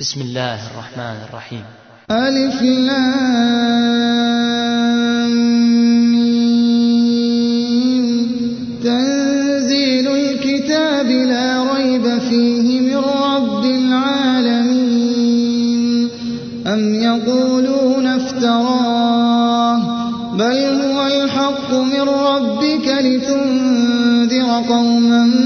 بسم الله الرحمن الرحيم. ألف تنزيل الكتاب لا ريب فيه من رب العالمين. أم يقولون افتراه. بل هو الحق من ربك لتنذر قوما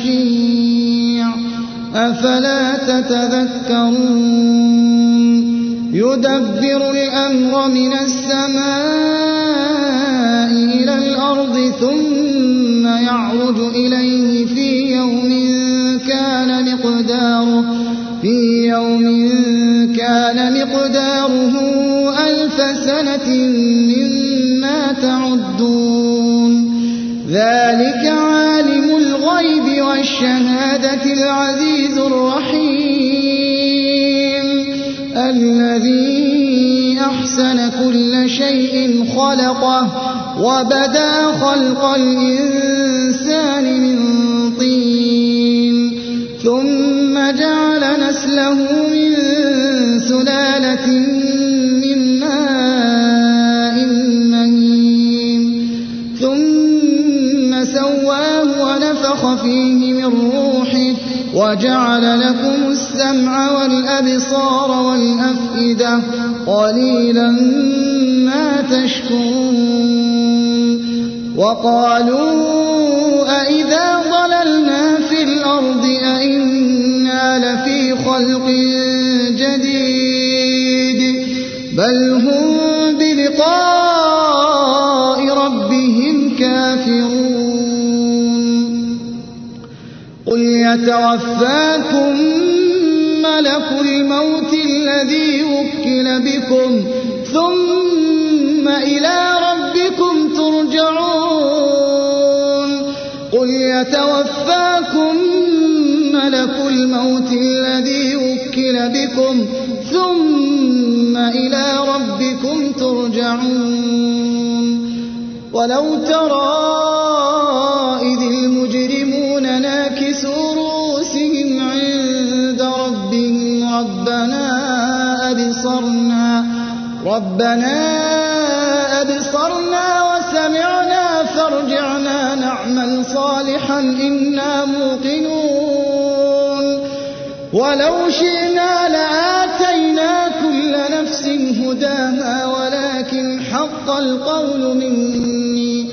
أفلا تتذكرون؟ يدبر الأمر من السماء إلى الأرض ثم يعرج إليه في يوم كان مقداره في يوم كان مقداره ألف سنة مما تعدون. ذلك الغيب والشهادة العزيز الرحيم. الذي أحسن كل شيء خلقه وبدا خلق الإنسان من طين. ثم جعل نسله من سلالة وجعل لكم السمع والأبصار والأفئدة قليلا ما تشكرون وقالوا أئذا ضللنا في الأرض أئنا لفي خلق جديد بل هم بلقاء يتوفاكم ملك الموت الذي وكل بكم ثم إلى ربكم ترجعون. قل يتوفاكم ملك الموت الذي وكل بكم ثم إلى ربكم ترجعون. ولو ترى ربنا أبصرنا وسمعنا فارجعنا نعمل صالحا إنا موقنون. ولو شئنا لآتينا كل نفس هداها ولكن حق القول مني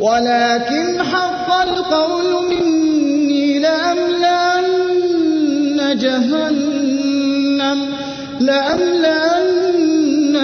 ولكن حق القول مني لأملأن جهنم لأملأن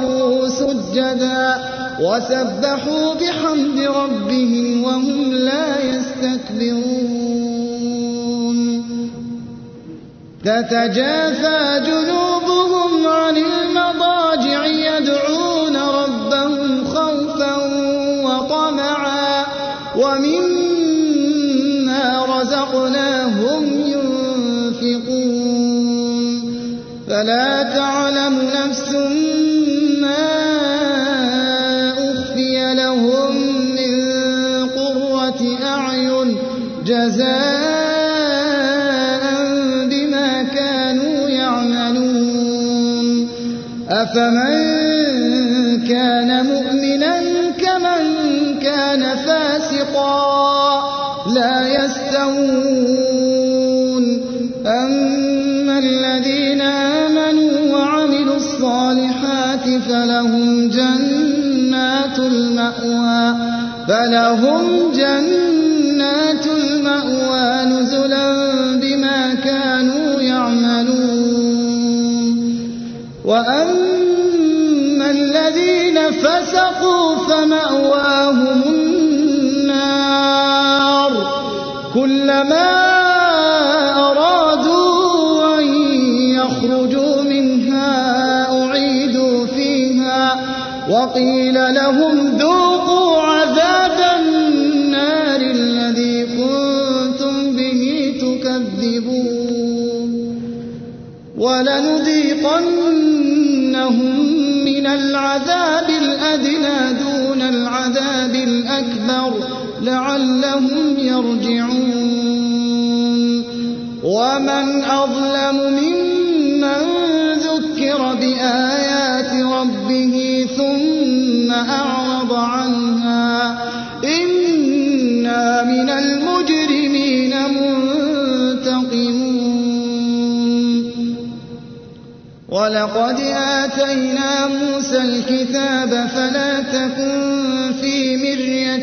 بها خروا سجدا وسبحوا بحمد ربهم وهم لا يستكبرون. تتجافى جنوبهم عن المضاجع يدعون ربهم خوفا وطمعا ومما رزقناهم ينفقون. فلا تعلم أفمن كان مؤمنا كمن كان فاسقا لا يستوون. أما الذين آمنوا وعملوا الصالحات فلهم جنات المأوى فلهم جنات المأوى نزلا بما كانوا يعملون. وأما فسقوا فمأواهم النار. كلما أرادوا أن يخرجوا منها أعيدوا فيها. وقيل لهم ذوقوا عذاب النار الذي كنتم به تكذبون. ولنذيقنهم الأكبر لعلهم يرجعون. ومن أظلم ممن ذكر بآيات ربه ثم أعرض عنها إنا من المجرمين منتقمون. ولقد آتينا موسى الكتاب فلا تكن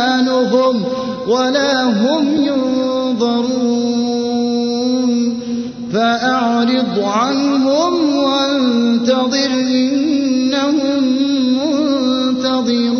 أعمالهم ولا هم ينظرون. فأعرض عنهم وانتظر إنهم منتظرون.